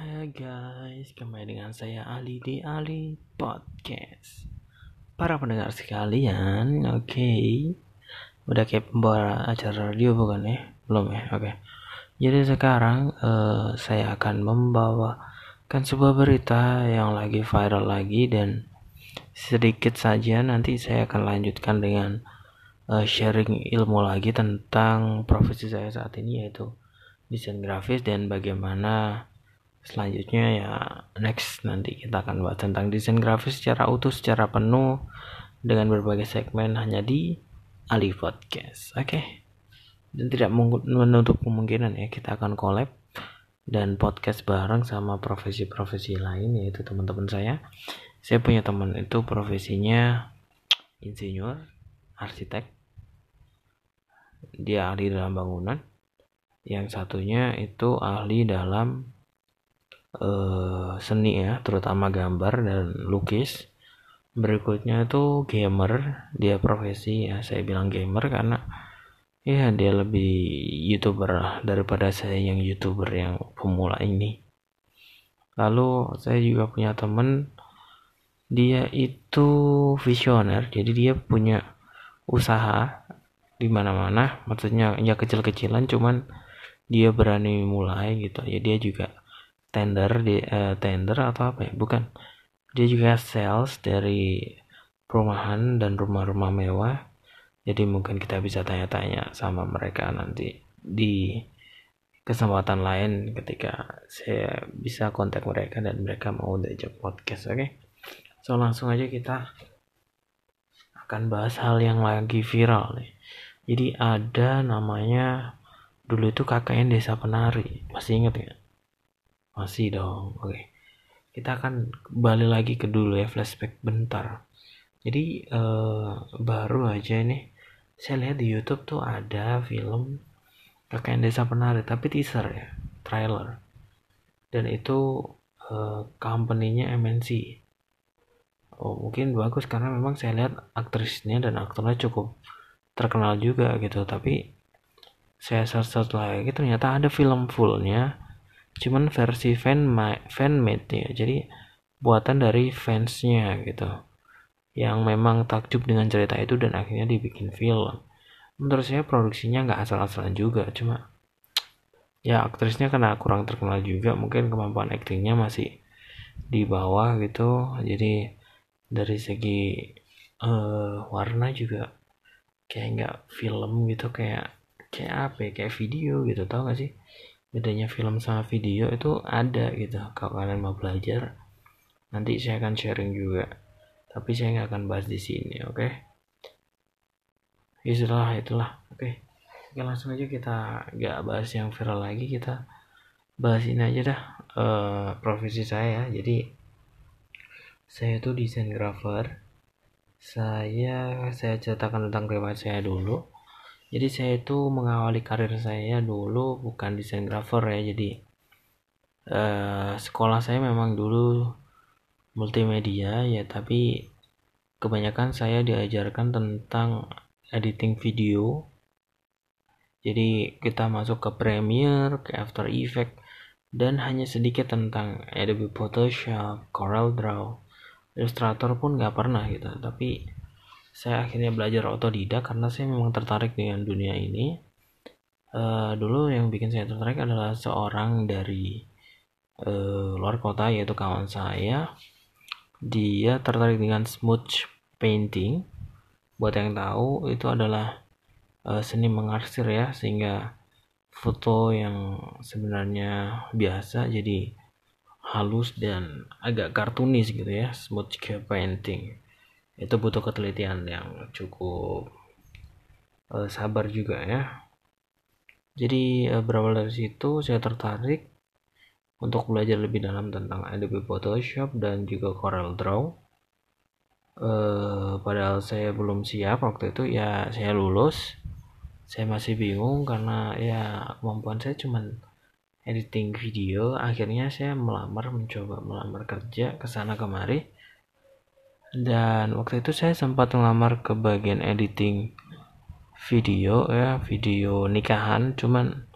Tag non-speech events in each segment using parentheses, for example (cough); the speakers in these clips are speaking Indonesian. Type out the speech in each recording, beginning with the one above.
Hai guys, kembali dengan saya Ali di Ali Podcast. Para pendengar sekalian, oke. Okay. Udah kayak pembawa acara radio bukan ya? Belum ya? Oke. Okay. Jadi sekarang uh, saya akan membawakan sebuah berita yang lagi viral lagi dan sedikit saja nanti saya akan lanjutkan dengan uh, sharing ilmu lagi tentang profesi saya saat ini yaitu desain grafis dan bagaimana selanjutnya ya next nanti kita akan bahas tentang desain grafis secara utuh secara penuh dengan berbagai segmen hanya di Ali Podcast. Oke. Okay? dan tidak menutup kemungkinan ya kita akan collab dan podcast bareng sama profesi-profesi lain yaitu teman-teman saya. Saya punya teman itu profesinya insinyur arsitek. Dia ahli dalam bangunan. Yang satunya itu ahli dalam uh, seni ya terutama gambar dan lukis. Berikutnya itu gamer. Dia profesi ya saya bilang gamer karena ya dia lebih youtuber daripada saya yang youtuber yang pemula ini. Lalu saya juga punya temen. Dia itu visioner jadi dia punya usaha di mana-mana. Maksudnya ya kecil-kecilan cuman dia berani mulai gitu. Ya dia juga tender di uh, tender atau apa ya? Bukan. Dia juga sales dari perumahan dan rumah-rumah mewah. Jadi mungkin kita bisa tanya-tanya sama mereka nanti di kesempatan lain ketika saya bisa kontak mereka dan mereka mau diajak podcast oke? Okay? so langsung aja kita akan bahas hal yang lagi viral nih. Jadi ada namanya dulu itu kakaknya desa penari. Masih inget ya masih dong. Oke. Kita akan kembali lagi ke dulu ya flashback bentar. Jadi uh, baru aja nih saya lihat di YouTube tuh ada film Kakek Desa Penari tapi teaser ya, trailer. Dan itu uh, company-nya MNC. Oh, mungkin bagus karena memang saya lihat aktrisnya dan aktornya cukup terkenal juga gitu, tapi saya search lagi ternyata ada film fullnya cuman versi fan fan made ya. Jadi buatan dari fansnya gitu. Yang memang takjub dengan cerita itu dan akhirnya dibikin film. Menurut saya produksinya nggak asal-asalan juga. Cuma ya aktrisnya kena kurang terkenal juga mungkin kemampuan aktingnya masih di bawah gitu. Jadi dari segi uh, warna juga kayak nggak film gitu kayak kayak apa ya? Kayak video gitu tau gak sih bedanya film sama video itu ada gitu. Kalau kalian mau belajar nanti saya akan sharing juga. Tapi saya nggak akan bahas di sini oke? Okay? itulah itulah oke? Okay. oke langsung aja kita nggak bahas yang viral lagi kita bahas ini aja dah uh, profesi saya jadi saya itu desain grafer. Saya saya ceritakan tentang riwayat saya dulu jadi saya itu mengawali karir saya dulu bukan desain grafer ya. Jadi uh, sekolah saya memang dulu multimedia ya tapi kebanyakan saya diajarkan tentang editing video. Jadi kita masuk ke Premiere ke After Effects dan hanya sedikit tentang Adobe Photoshop, Corel Draw, Illustrator pun nggak pernah gitu. Tapi saya akhirnya belajar otodidak karena saya memang tertarik dengan dunia ini. Uh, dulu yang bikin saya tertarik adalah seorang dari uh, luar kota yaitu kawan saya. Dia tertarik dengan smudge painting. Buat yang tahu itu adalah uh, seni mengarsir ya sehingga foto yang sebenarnya biasa jadi halus dan agak kartunis gitu ya smudge painting itu butuh ketelitian yang cukup uh, sabar juga ya. Jadi uh, berawal dari situ saya tertarik untuk belajar lebih dalam tentang Adobe Photoshop dan juga Corel Draw. Uh, padahal saya belum siap waktu itu ya saya lulus. Saya masih bingung karena ya kemampuan saya cuman editing video. Akhirnya saya melamar mencoba melamar kerja ke sana kemari dan waktu itu saya sempat ngelamar ke bagian editing video ya video nikahan. Cuman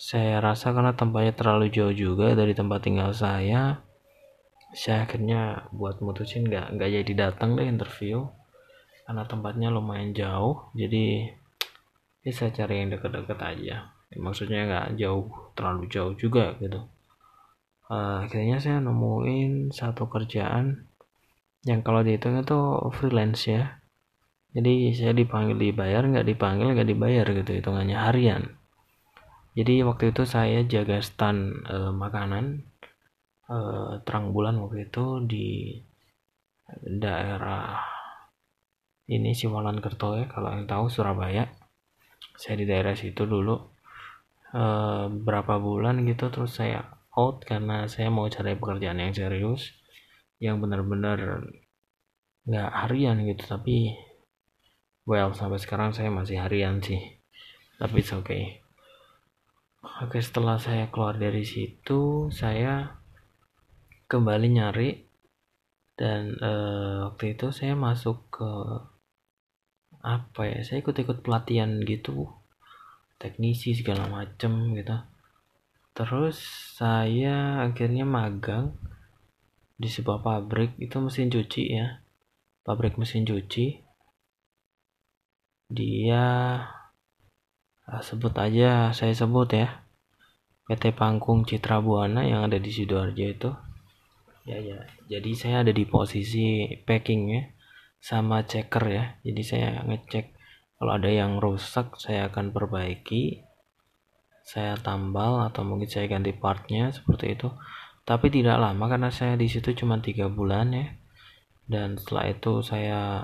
saya rasa karena tempatnya terlalu jauh juga dari tempat tinggal saya saya akhirnya buat mutusin. Nggak nggak jadi datang deh interview karena tempatnya lumayan jauh. Jadi ya saya cari yang deket-deket aja. Ya, maksudnya nggak jauh terlalu jauh juga gitu. Uh, akhirnya saya nemuin satu kerjaan yang kalau dihitung itu freelance ya. Jadi saya dipanggil dibayar nggak dipanggil nggak dibayar gitu hitungannya harian. Jadi waktu itu saya jaga stand uh, makanan uh, terang bulan waktu itu di daerah ini Siwalan Kerto ya kalau yang tahu Surabaya. Saya di daerah situ dulu uh, berapa bulan gitu terus saya out karena saya mau cari pekerjaan yang serius yang benar-benar nggak harian gitu. Tapi well sampai sekarang saya masih harian sih. Tapi it's okay. Oke, setelah saya keluar dari situ, saya kembali nyari. Dan uh, waktu itu saya masuk ke apa ya? Saya ikut-ikut pelatihan gitu, teknisi segala macem gitu. Terus saya akhirnya magang di sebuah pabrik itu mesin cuci ya, pabrik mesin cuci. Dia Ah, sebut aja saya sebut ya. PT Pangkung Citra Buana yang ada di sidoarjo itu. Ya ya. Jadi saya ada di posisi packing ya sama checker ya. Jadi saya ngecek kalau ada yang rusak saya akan perbaiki. Saya tambal atau mungkin saya ganti partnya seperti itu tapi tidak lama karena saya di situ cuma tiga bulan ya. Dan setelah itu saya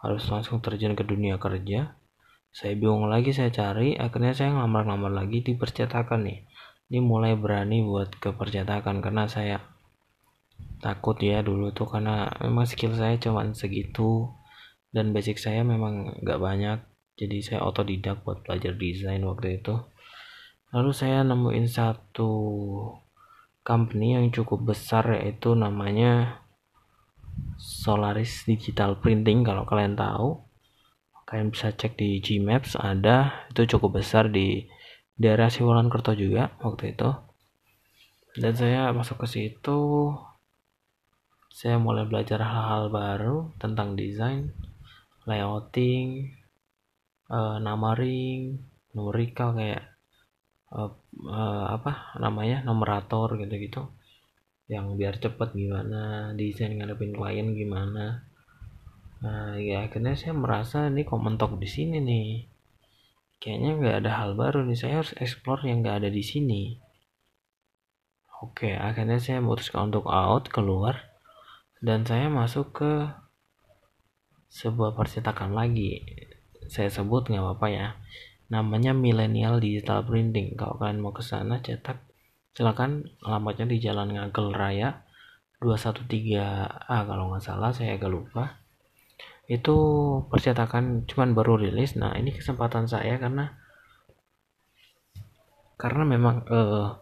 harus langsung terjun ke dunia kerja. Saya bingung lagi saya cari. Akhirnya saya ngelamar-ngelamar lagi di percetakan nih. Ini mulai berani buat ke percetakan karena saya takut ya dulu tuh karena memang skill saya cuma segitu. Dan basic saya memang nggak banyak. Jadi saya otodidak buat belajar desain waktu itu. Lalu saya nemuin satu company yang cukup besar yaitu namanya Solaris Digital Printing kalau kalian tahu. Kalian bisa cek di Gmaps ada. Itu cukup besar di daerah Siwalan Kerto juga waktu itu. Dan saya masuk ke situ saya mulai belajar hal-hal baru tentang desain layouting uh, numbering numerical kayak uh, uh, apa namanya numerator gitu-gitu yang biar cepet gimana desain ngadepin klien gimana Nah, ya akhirnya saya merasa ini kok mentok di sini nih. Kayaknya nggak ada hal baru nih. Saya harus explore yang nggak ada di sini. Oke, akhirnya saya memutuskan untuk out keluar dan saya masuk ke sebuah percetakan lagi. Saya sebut nggak apa-apa ya. Namanya Millennial Digital Printing. Kalau kalian mau ke sana cetak, silakan alamatnya di Jalan Ngagel Raya 213A kalau nggak salah saya agak lupa. Itu percetakan cuman baru rilis. Nah ini kesempatan saya karena karena memang uh,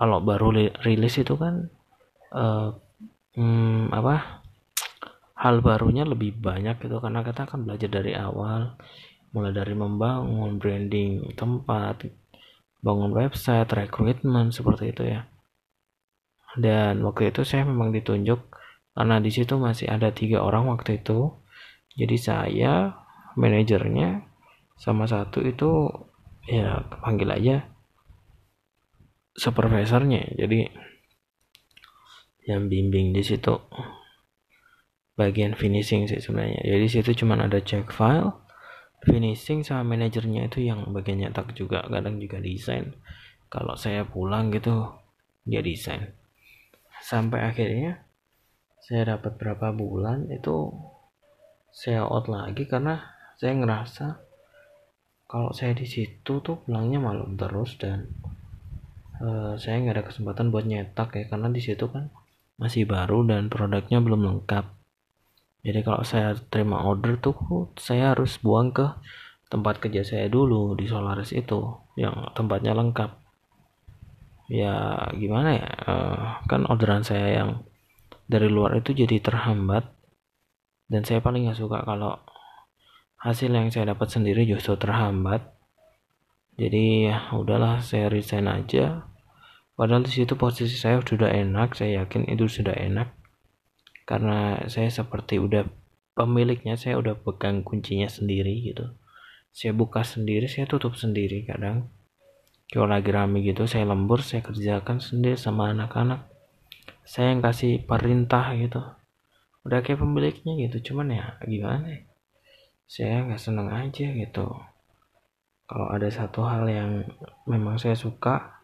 kalau baru rilis itu kan uh, hmm, apa hal barunya lebih banyak gitu. Karena kita akan belajar dari awal mulai dari membangun branding tempat bangun website rekrutmen seperti itu ya. Dan waktu itu saya memang ditunjuk karena di situ masih ada tiga orang waktu itu. Jadi saya manajernya sama satu itu ya panggil aja supervisornya. Jadi yang bimbing di situ bagian finishing sih sebenarnya. Jadi situ cuma ada check file finishing sama manajernya itu yang bagian nyetak juga kadang juga desain. Kalau saya pulang gitu dia desain. Sampai akhirnya saya dapat berapa bulan itu saya out lagi karena saya ngerasa kalau saya di situ tuh pulangnya malam terus dan uh, saya nggak ada kesempatan buat nyetak ya karena di situ kan masih baru dan produknya belum lengkap jadi kalau saya terima order tuh saya harus buang ke tempat kerja saya dulu di Solaris itu yang tempatnya lengkap. Ya gimana ya? Uh, kan orderan saya yang dari luar itu jadi terhambat. Dan saya paling nggak suka kalau hasil yang saya dapat sendiri justru terhambat. Jadi ya udahlah saya resign aja. Padahal di situ posisi saya sudah enak saya yakin itu sudah enak karena saya seperti udah pemiliknya saya udah pegang kuncinya sendiri gitu. Saya buka sendiri saya tutup sendiri kadang. Kalau lagi rame gitu saya lembur saya kerjakan sendiri sama anak-anak. Saya yang kasih perintah gitu. Udah kayak pemiliknya gitu cuman ya gimana ya? Saya nggak seneng aja gitu. Kalau ada satu hal yang memang saya suka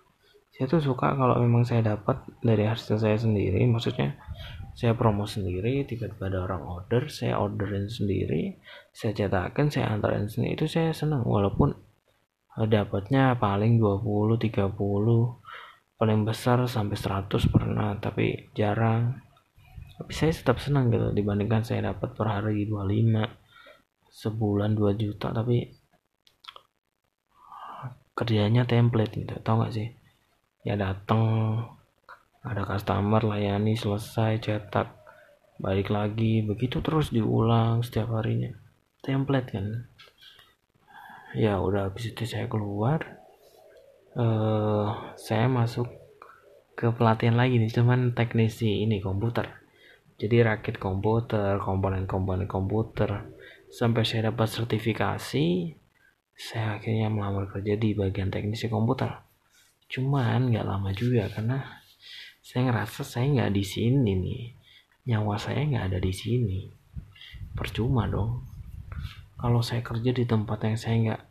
saya tuh suka kalau memang saya dapat dari hasil saya sendiri. Maksudnya saya promo sendiri tiba-tiba ada orang order saya orderin sendiri saya cetakin saya antarin sendiri itu saya senang walaupun dapatnya paling 20 30 paling besar sampai 100 pernah tapi jarang. Tapi saya tetap senang gitu dibandingkan saya dapat per hari 25 sebulan 2 juta tapi kerjanya template gitu. Tau gak sih? Ya dateng ada customer layani selesai cetak balik lagi. Begitu terus diulang setiap harinya. Template kan? Ya udah habis itu saya keluar. Uh, saya masuk ke pelatihan lagi nih cuman teknisi ini komputer. Jadi rakit komputer komponen-komponen komputer. Sampai saya dapat sertifikasi saya akhirnya melamar kerja di bagian teknisi komputer. Cuman nggak lama juga karena saya ngerasa saya nggak di sini nih. Nyawa saya nggak ada di sini. Percuma dong. Kalau saya kerja di tempat yang saya nggak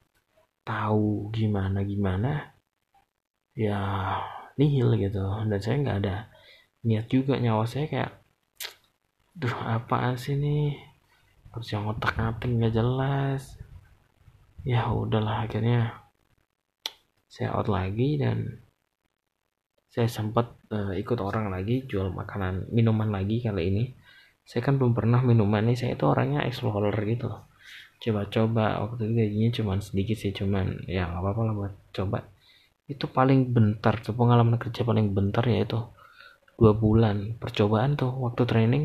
tahu gimana gimana ya nihil gitu. Dan saya nggak ada niat juga. Nyawa saya kayak duh apaan sih nih terus yang otak ngatik nggak jelas. Ya udahlah akhirnya saya out lagi dan saya sempat uh, ikut orang lagi jual makanan minuman lagi kali ini. Saya kan belum pernah minuman nih saya itu orangnya explorer gitu. Coba-coba waktu itu gajinya cuman sedikit sih cuman ya nggak apa-apa lah buat coba. Itu paling bentar tuh pengalaman kerja paling bentar ya itu. Dua bulan percobaan tuh waktu training.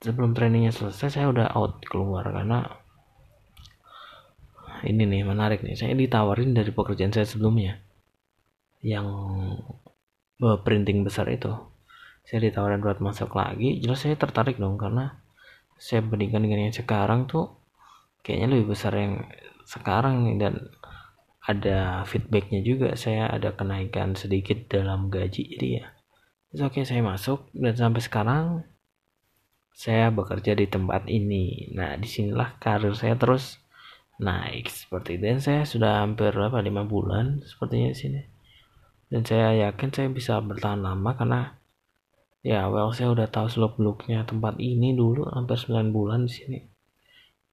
Sebelum trainingnya selesai saya udah out keluar karena ini nih menarik nih. Saya ditawarin dari pekerjaan saya sebelumnya. Yang printing besar itu saya ditawarin buat masuk lagi jelas saya tertarik dong karena saya bandingkan dengan yang sekarang tuh kayaknya lebih besar yang sekarang nih dan ada feedbacknya juga saya ada kenaikan sedikit dalam gaji jadi ya oke okay, saya masuk dan sampai sekarang saya bekerja di tempat ini. Nah, di sinilah karir saya terus naik seperti itu. Dan saya sudah hampir berapa lima bulan sepertinya di sini. Dan saya yakin saya bisa bertahan lama karena ya well saya udah tahu seluk beluknya tempat ini dulu hampir 9 bulan di sini.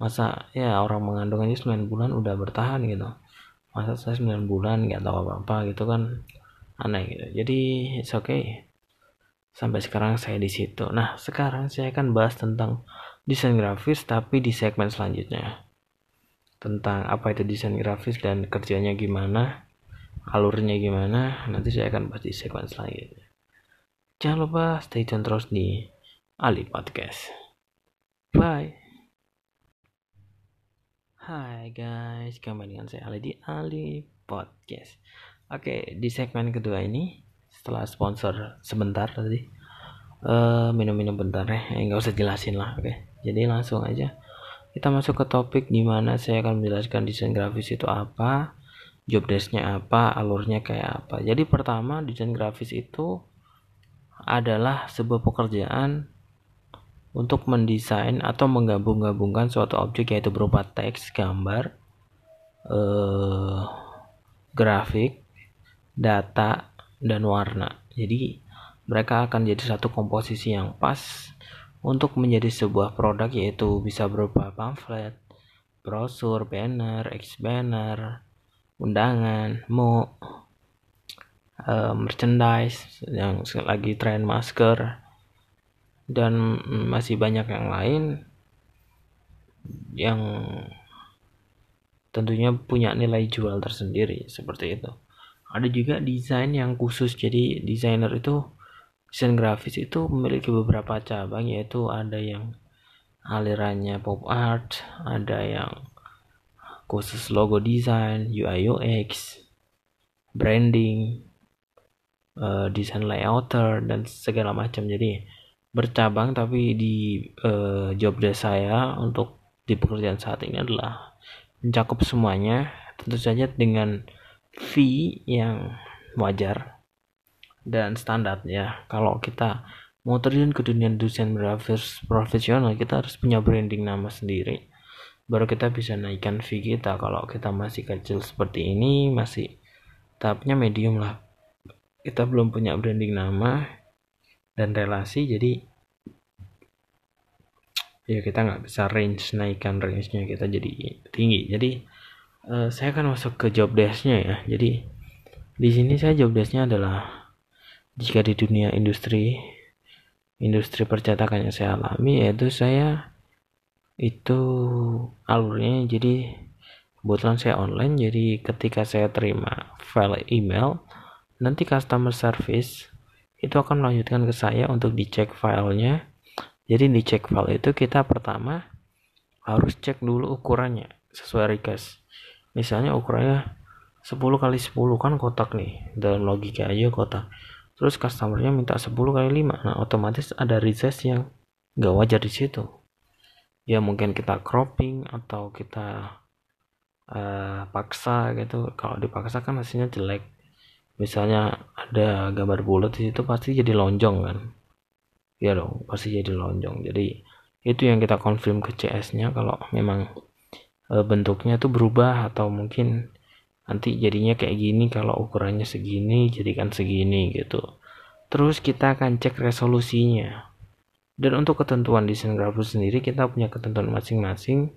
Masa ya orang mengandung aja 9 bulan udah bertahan gitu. Masa saya 9 bulan nggak tahu apa-apa gitu kan aneh gitu. Jadi it's okay sampai sekarang saya di situ. Nah, sekarang saya akan bahas tentang desain grafis tapi di segmen selanjutnya. Tentang apa itu desain grafis dan kerjanya gimana, alurnya gimana, nanti saya akan bahas di segmen selanjutnya. Jangan lupa stay tune terus di Ali Podcast. Bye. Hai guys, kembali dengan saya Ali di Ali Podcast. Oke, di segmen kedua ini setelah sponsor sebentar tadi uh, minum-minum bentar ya eh, nggak usah jelasin lah oke jadi langsung aja kita masuk ke topik di mana saya akan menjelaskan desain grafis itu apa job desknya apa alurnya kayak apa jadi pertama desain grafis itu adalah sebuah pekerjaan untuk mendesain atau menggabung-gabungkan suatu objek yaitu berupa teks, gambar, eh, grafik, data, dan warna. Jadi mereka akan jadi satu komposisi yang pas untuk menjadi sebuah produk yaitu bisa berupa pamflet, brosur, banner, X banner, undangan, mo, uh, merchandise yang lagi tren masker dan masih banyak yang lain yang tentunya punya nilai jual tersendiri seperti itu. Ada juga desain yang khusus jadi desainer itu desain grafis itu memiliki beberapa cabang yaitu ada yang alirannya pop art ada yang khusus logo design UI UX branding uh, desain layouter dan segala macam. Jadi bercabang tapi di uh, job desk saya untuk di pekerjaan saat ini adalah mencakup semuanya. Tentu saja dengan fee yang wajar dan standar ya kalau kita mau terjun ke dunia desain grafis profesional kita harus punya branding nama sendiri baru kita bisa naikkan fee kita. Kalau kita masih kecil seperti ini masih tahapnya medium lah. Kita belum punya branding nama dan relasi jadi ya kita nggak bisa range naikkan range nya kita jadi tinggi. Jadi uh, saya akan masuk ke job desk-nya ya. Jadi di sini saya job desk-nya adalah jika di dunia industri industri percetakan yang saya alami yaitu saya itu alurnya jadi kebetulan saya online jadi ketika saya terima file email nanti customer service itu akan melanjutkan ke saya untuk dicek filenya. Jadi dicek file itu kita pertama harus cek dulu ukurannya sesuai request. Misalnya ukurannya 10 kali 10 kan kotak nih dalam logika aja kotak. Terus customernya minta 10 kali 5 nah otomatis ada resize yang nggak wajar di situ ya mungkin kita cropping atau kita uh, paksa gitu. Kalau dipaksa kan hasilnya jelek. Misalnya ada gambar bulat di situ pasti jadi lonjong kan? Ya dong pasti jadi lonjong. Jadi itu yang kita confirm ke CS nya kalau memang e, bentuknya tuh berubah atau mungkin nanti jadinya kayak gini kalau ukurannya segini jadikan segini gitu. Terus kita akan cek resolusinya dan untuk ketentuan desain grafis sendiri kita punya ketentuan masing-masing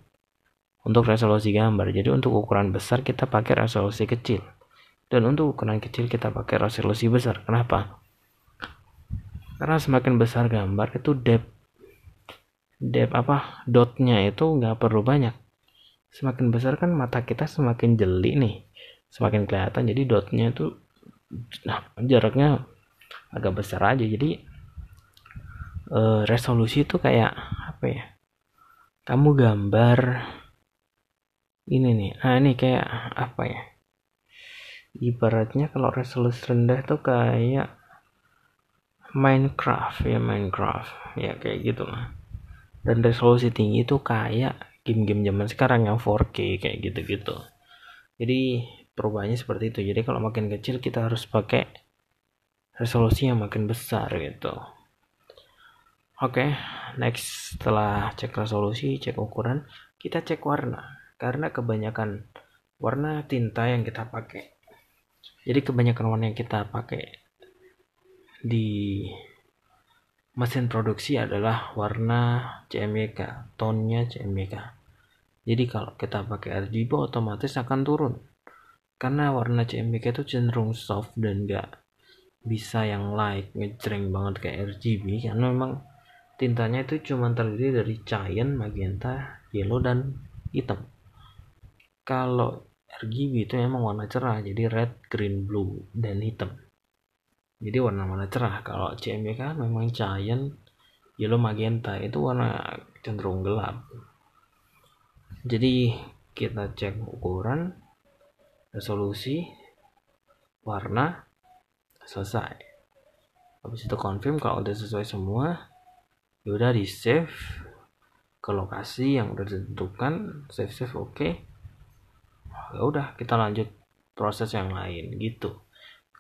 untuk resolusi gambar. Jadi untuk ukuran besar kita pakai resolusi kecil. Dan untuk ukuran kecil kita pakai resolusi besar. Kenapa? Karena semakin besar gambar itu depth depth apa dotnya itu nggak perlu banyak. Semakin besar kan mata kita semakin jeli nih. Semakin kelihatan jadi dotnya itu nah jaraknya agak besar aja. Jadi uh, resolusi itu kayak apa ya? Kamu gambar ini nih. Ah ini kayak apa ya? Ibaratnya kalau resolusi rendah tuh kayak Minecraft ya Minecraft. Ya kayak gitu lah. Dan resolusi tinggi itu kayak game-game zaman sekarang yang 4K kayak gitu-gitu. Jadi perubahannya seperti itu. Jadi kalau makin kecil kita harus pakai resolusi yang makin besar gitu oke okay, next setelah cek resolusi cek ukuran kita cek warna. Karena kebanyakan warna tinta yang kita pakai. Jadi kebanyakan warna yang kita pakai di mesin produksi adalah warna CMYK, tonnya CMYK. Jadi kalau kita pakai RGB otomatis akan turun. Karena warna CMYK itu cenderung soft dan gak bisa yang light ngejreng banget kayak RGB karena memang tintanya itu cuma terdiri dari cyan, magenta, yellow dan hitam. Kalau RGB itu memang warna cerah jadi red, green, blue dan hitam. Jadi warna-warna cerah. Kalau CMYK memang cyan, yellow, magenta itu warna cenderung gelap. Jadi kita cek ukuran resolusi warna selesai habis itu confirm kalau udah sesuai semua ya udah di save ke lokasi yang udah ditentukan. Save save oke. Okay. ya udah kita lanjut proses yang lain gitu.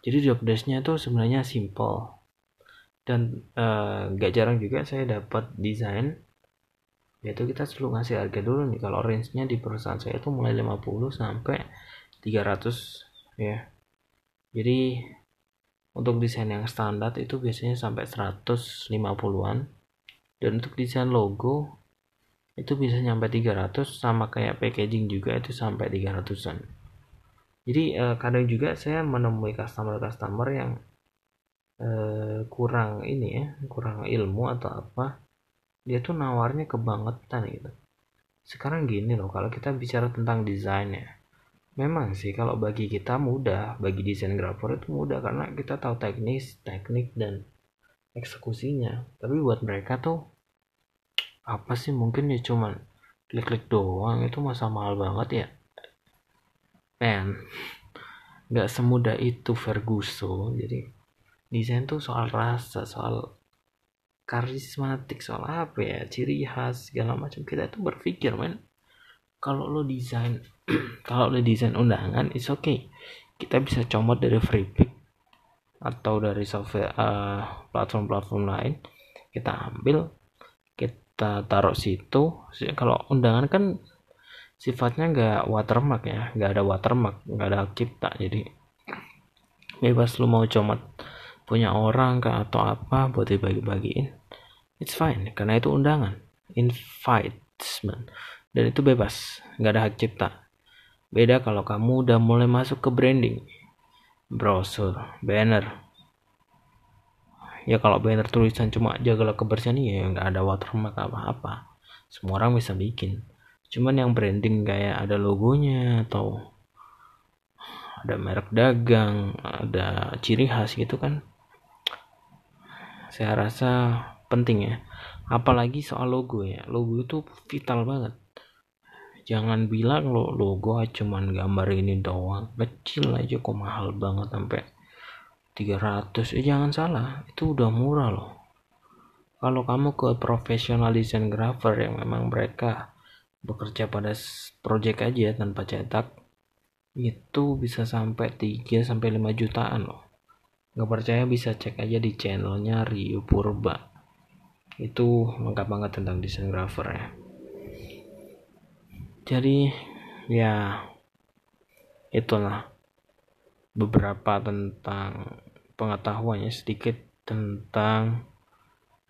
Jadi job desknya itu sebenarnya simple. Dan uh, gak jarang juga saya dapat desain. Yaitu kita selalu ngasih harga dulu nih. Kalau range nya di perusahaan saya itu mulai 50 sampai 300 ya. Jadi untuk desain yang standar itu biasanya sampai 150-an dan untuk desain logo itu bisa nyampe 300 sama kayak packaging juga itu sampai 300-an jadi eh, kadang juga saya menemui customer-customer yang eh, kurang ini ya kurang ilmu atau apa dia tuh nawarnya kebangetan gitu. Sekarang gini loh kalau kita bicara tentang desain ya Memang sih kalau bagi kita mudah, bagi desain grafur itu mudah karena kita tahu teknis, teknik dan eksekusinya. Tapi buat mereka tuh apa sih? Mungkin ya cuman klik-klik doang. Itu masa mahal banget ya. Man nggak semudah itu Ferguson. Jadi desain tuh soal rasa soal karismatik soal apa ya? Ciri khas segala macam. Kita itu berpikir men kalau lo desain (clears throat) kalau lo desain undangan is okay. Kita bisa comot dari free pick atau dari software uh, platform-platform lain kita ambil kita taruh situ. Kalau undangan kan sifatnya nggak watermark ya nggak ada watermark nggak ada hak cipta. Jadi bebas lu mau comot punya orang kah atau apa buat dibagi-bagiin it's fine. Karena itu undangan invitement dan itu bebas nggak ada hak cipta. Beda kalau kamu udah mulai masuk ke branding browser banner. Ya kalau banner tulisan cuma jagalah kebersihan ya nggak ada watermark apa-apa. Semua orang bisa bikin. Cuman yang branding kayak ada logonya atau ada merek dagang ada ciri khas gitu kan saya rasa penting ya. Apalagi soal logo ya logo itu vital banget jangan bilang lo logo cuman gambar ini doang. Kecil aja kok mahal banget sampai 300 eh jangan salah itu udah murah loh. Kalau kamu ke profesional design grafer yang memang mereka bekerja pada project aja tanpa cetak itu bisa sampai 3 sampai 5 jutaan loh. Nggak percaya bisa cek aja di channelnya Rio Purba. Itu lengkap banget tentang desain grafer ya jadi ya itulah beberapa tentang pengetahuannya sedikit tentang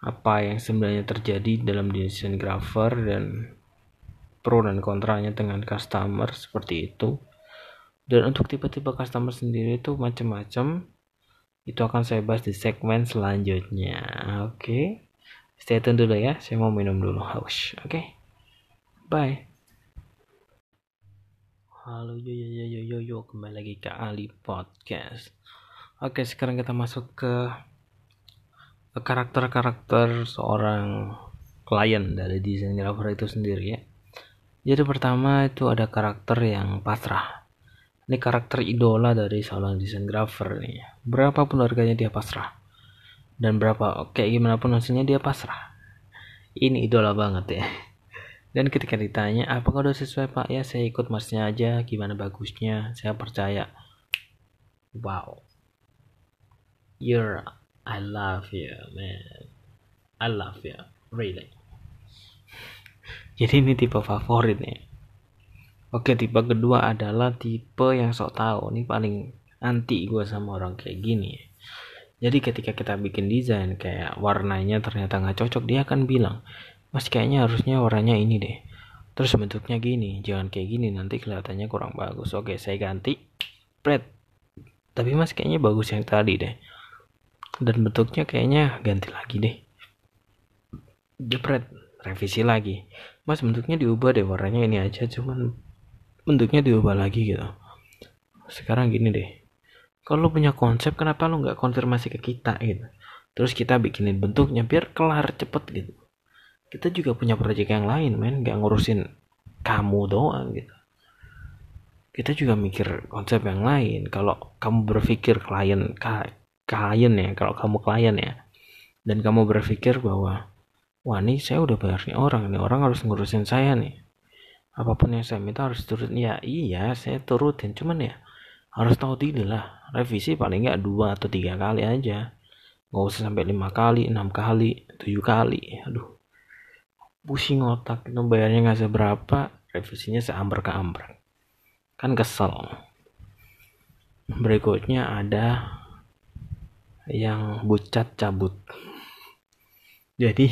apa yang sebenarnya terjadi dalam desain grafer dan pro dan kontranya dengan customer seperti itu. Dan untuk tipe-tipe customer sendiri itu macam-macam. Itu akan saya bahas di segmen selanjutnya. Oke okay? stay tune dulu ya. Saya mau minum dulu. Haus. Oke okay? bye halo yo yo yo yo yo yo kembali lagi ke Ali Podcast oke sekarang kita masuk ke karakter-karakter seorang klien dari desain grapher itu sendiri ya jadi pertama itu ada karakter yang pasrah. Ini karakter idola dari seorang desain grafer nih. Berapapun harganya dia pasrah. Dan berapa kayak gimana pun hasilnya dia pasrah. Ini idola banget ya. Dan ketika ditanya, apakah udah sesuai pak? Ya saya ikut masnya aja, gimana bagusnya, saya percaya. Wow. You're, I love you man. I love you, really (laughs) jadi ini tipe favorit nih oke tipe kedua adalah tipe yang sok tahu ini paling anti gue sama orang kayak gini jadi ketika kita bikin desain kayak warnanya ternyata nggak cocok dia akan bilang mas kayaknya harusnya warnanya ini deh. Terus bentuknya gini jangan kayak gini nanti kelihatannya kurang bagus. Oke saya ganti. Spread tapi mas kayaknya bagus yang tadi deh. Dan bentuknya kayaknya ganti lagi deh. Jepret. Revisi lagi. Mas bentuknya diubah deh warnanya ini aja cuman bentuknya diubah lagi gitu. Sekarang gini deh. Kalau punya konsep kenapa lo nggak konfirmasi ke kita gitu? Terus kita bikinin bentuknya biar kelar cepet gitu kita juga punya proyek yang lain men. Nggak ngurusin kamu doang gitu. Kita juga mikir konsep yang lain. Kalau kamu berpikir klien klien ya kalau kamu klien ya dan kamu berpikir bahwa wah nih saya udah bayar nih orang nih orang harus ngurusin saya nih. Apa pun yang saya minta harus turut ya iya saya turutin. Cuman ya harus tahu diri lah. Revisi paling nggak dua atau tiga kali aja. Nggak usah sampai lima kali enam kali tujuh kali. Aduh pusing otak itu bayarnya nggak seberapa revisinya seamber ke amber. Kan kesel. Berikutnya ada yang bucat cabut. Jadi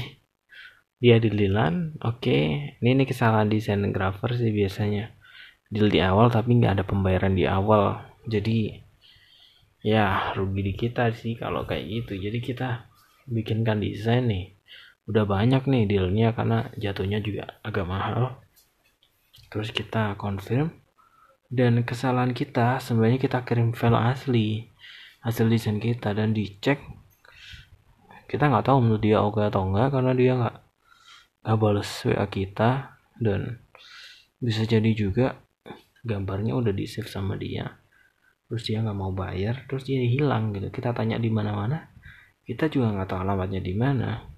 dia dililan oke okay. ini, ini kesalahan desain grafer sih biasanya. Deal di awal tapi nggak ada pembayaran di awal. Jadi ya rugi di kita sih kalau kayak gitu. Jadi kita bikinkan desain nih udah banyak nih dealnya karena jatuhnya juga agak mahal. Terus kita confirm. Dan kesalahan kita sebenarnya kita kirim file asli hasil desain kita dan dicek. Kita nggak tahu menurut dia oke atau enggak karena dia nggak nggak balas WA kita. Dan bisa jadi juga gambarnya udah di save sama dia. Terus dia nggak mau bayar terus dia hilang gitu. Kita tanya di mana mana kita juga nggak tahu alamatnya di mana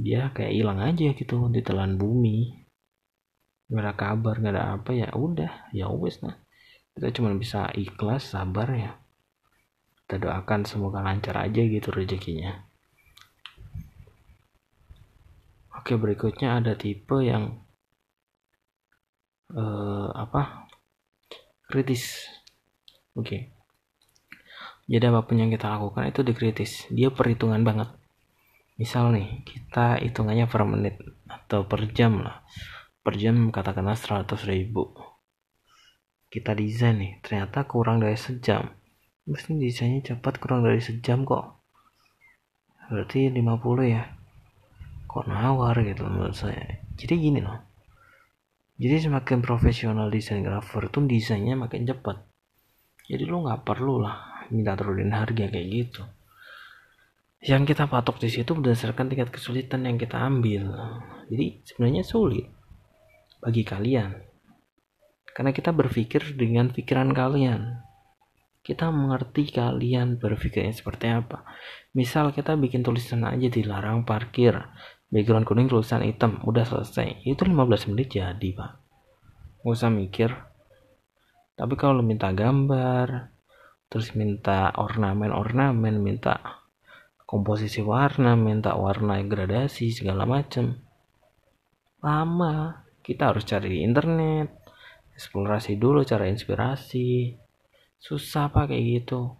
dia kayak hilang aja gitu di telan bumi. Nggak ada kabar nggak ada apa ya. Udah ya wes nah kita cuma bisa ikhlas sabar ya. Kita doakan semoga lancar aja gitu rezekinya. Oke berikutnya ada tipe yang uh, apa? Kritis. Oke. Jadi apa pun yang kita lakukan itu dikritis. Dia perhitungan banget misal nih kita hitungannya per menit atau per jam lah. Per jam katakanlah 100 ribu. Kita desain nih ternyata kurang dari sejam. Mesti desainnya cepat kurang dari sejam kok. Berarti 50 ya. Kok nawar gitu menurut saya. Jadi gini loh. Jadi semakin profesional desain grafer tuh desainnya makin cepat. Jadi lu nggak perlu lah minta turunin harga kayak gitu yang kita patok di situ berdasarkan tingkat kesulitan yang kita ambil jadi sebenarnya sulit bagi kalian. Karena kita berpikir dengan pikiran kalian. Kita mengerti kalian berpikirnya seperti apa. Misal kita bikin tulisan aja dilarang parkir. Background kuning tulisan hitam. Udah selesai. Itu 15 menit jadi pak. Gak usah mikir. Tapi kalau minta gambar. Terus minta ornamen-ornamen. Minta komposisi warna. Minta warna gradasi segala macem. Lama kita harus cari di internet eksplorasi dulu cara inspirasi. Susah pak kayak gitu.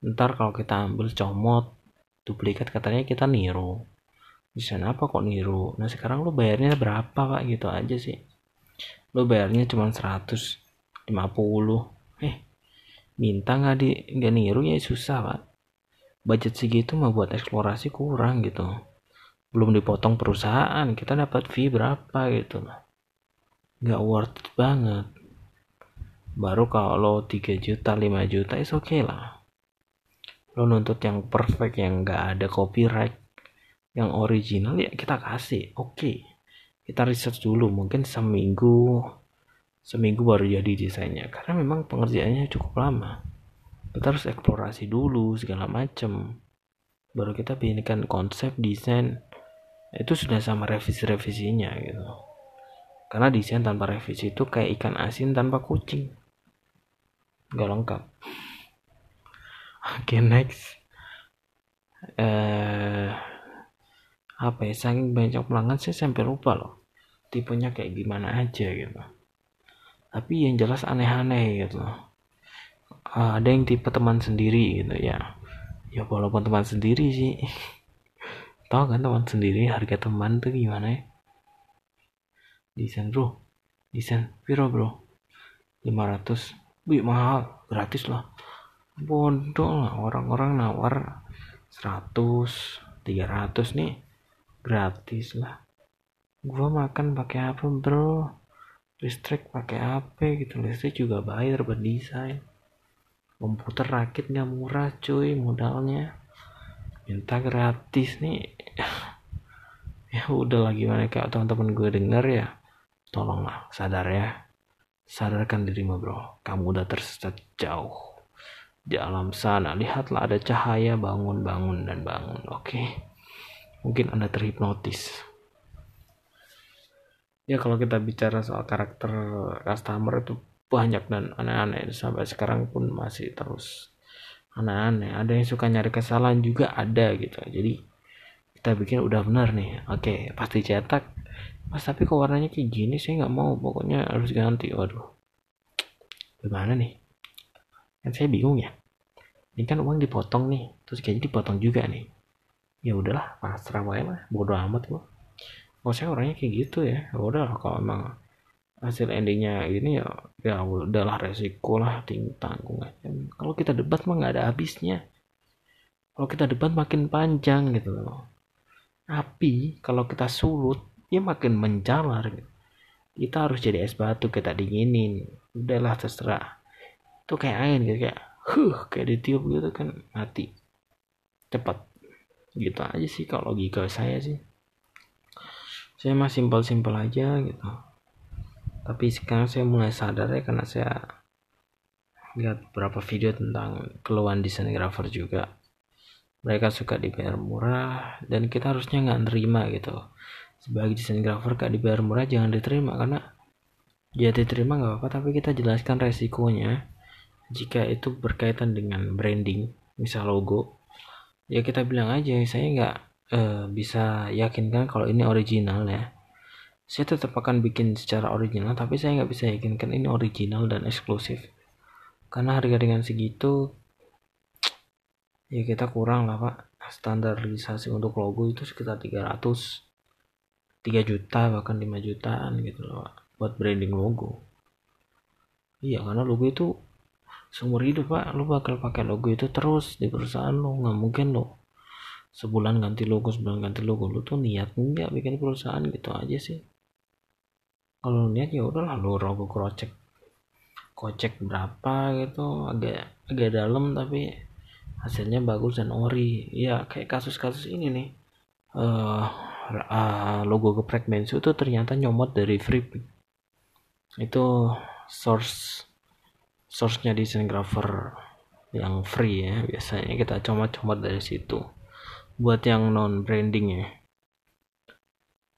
Ntar kalau kita ambil comot duplikat katanya kita niru. Bisa apa kok niru? Nah sekarang lu bayarnya berapa pak? Gitu aja sih. Lu bayarnya cuma 150 eh minta nggak di nggak niru ya susah pak budget segitu mah buat eksplorasi kurang gitu. Belum dipotong perusahaan kita dapat fee berapa gitu lah nggak worth it banget. Baru kalau 3 juta 5 juta is oke okay lah. Lo nuntut yang perfect yang nggak ada copyright yang original ya kita kasih oke okay. kita research dulu mungkin seminggu seminggu baru jadi desainnya. Karena memang pengerjaannya cukup lama kita harus eksplorasi dulu segala macem. Baru kita bikinkan konsep desain. Itu sudah sama revisi-revisinya gitu. Karena desain tanpa revisi itu kayak ikan asin tanpa kucing. Gak lengkap. Oke okay, next. Eh apa ya? Saking banyak pelanggan saya sampai lupa loh tipenya kayak gimana aja gitu. Tapi yang jelas aneh-aneh gitu ada yang tipe teman sendiri gitu ya. Ya walaupun teman sendiri sih. (laughs) Tahu kan teman sendiri harga teman tuh gimana ya? Desain bro. Desain piro bro. 500 bi mahal. Gratis lah. Bodoh lah. Orang-orang nawar 100 300 nih. Gratis lah. Gua makan pakai apa bro? Listrik pakai apa gitu. Listrik juga bayar buat desain komputer rakit nggak murah cuy modalnya. Minta gratis nih. (laughs) Ya udah lagi kayak teman-teman gue denger ya tolonglah sadar ya. Sadarkan dirimu bro. Kamu udah tersesat jauh. Di alam sana lihatlah ada cahaya bangun bangun dan bangun oke? Okay? mungkin anda terhipnotis. Ya kalau kita bicara soal karakter customer itu banyak dan aneh-aneh. Sampai sekarang pun masih terus aneh-aneh. Ada yang suka nyari kesalahan juga ada gitu. Jadi kita bikin udah benar nih. Oke pasti cetak mas tapi kok warnanya kayak gini? Saya nggak mau. Pokoknya harus ganti. Waduh. Gimana nih? Kan saya bingung ya. Ini kan uang dipotong nih. Terus kayaknya dipotong juga nih. Ya udahlah pasrah aja lah. Bodo amat gua. Kalau saya orangnya kayak gitu ya, ya udah kalau emang hasil endingnya ini ya ya udahlah resiko lah ting tanggung aja kalau kita debat mah nggak ada habisnya. Kalau kita debat makin panjang gitu loh. Api kalau kita sulut ya makin menjalar gitu. kita harus jadi es batu kita dinginin udahlah terserah. Itu kayak angin gitu kayak huh kayak ditiup gitu kan mati. Cepat. Gitu aja sih kalau logika saya sih. Saya mah simpel-simpel aja gitu tapi sekarang saya mulai sadar ya karena saya lihat beberapa video tentang keluhan desain grafer juga. Mereka suka dibayar murah dan kita harusnya nggak nerima gitu. Sebagai desain grafer gak dibayar murah jangan diterima karena ya diterima nggak apa-apa tapi kita jelaskan resikonya. Jika itu berkaitan dengan branding misal logo ya kita bilang aja saya nggak uh, bisa yakinkan kalau ini original ya saya tetap akan bikin secara original tapi saya nggak bisa yakinkan ini original dan eksklusif. Karena harga dengan segitu ya kita kurang lah pak. Standarisasi untuk logo itu sekitar 300 3 juta bahkan 5 jutaan gitu loh pak buat branding logo. Iya karena logo itu seumur hidup pak. Lo bakal pakai logo itu terus di perusahaan lo nggak mungkin lo sebulan ganti logo sebulan ganti logo. Lo tuh niat nggak bikin perusahaan gitu aja sih kalau niat ya udahlah lo rogo krocek kocek berapa gitu agak agak dalam tapi hasilnya bagus dan ori. Ya kayak kasus-kasus ini nih. Uh, uh, logo geprek mensu itu ternyata nyomot dari free itu source source-nya desain grafer yang free ya biasanya kita comot-comot dari situ. Buat yang non branding ya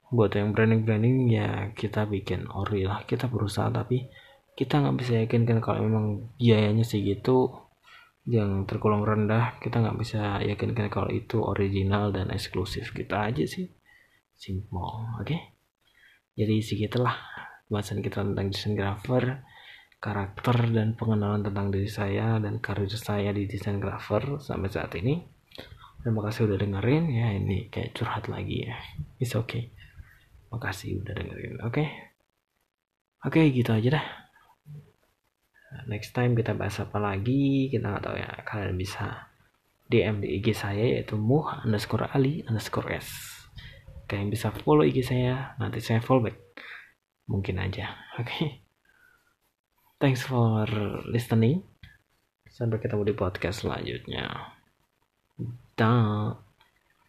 buat yang branding branding ya kita bikin ori lah. Kita berusaha tapi kita nggak bisa yakinkan kalau memang biayanya segitu. Yang tergolong rendah kita nggak bisa yakinkan kalau itu original dan eksklusif. Kita aja sih. Simple oke? Okay? jadi segitulah bahasan kita tentang desain grafer karakter dan pengenalan tentang diri saya dan karir saya di desain grafer sampai saat ini. Terima kasih udah dengerin. Ya ini kayak curhat lagi ya. It's okay makasih udah dengerin oke? Okay? oke okay, gitu aja dah. Next time kita bahas apa lagi kita nggak tahu ya kalian bisa DM di IG saya yaitu muh underscore ali underscore s. Kalian bisa follow IG saya nanti saya follow back. Mungkin aja oke? Okay? thanks for listening. Sampai ketemu di podcast selanjutnya. Dah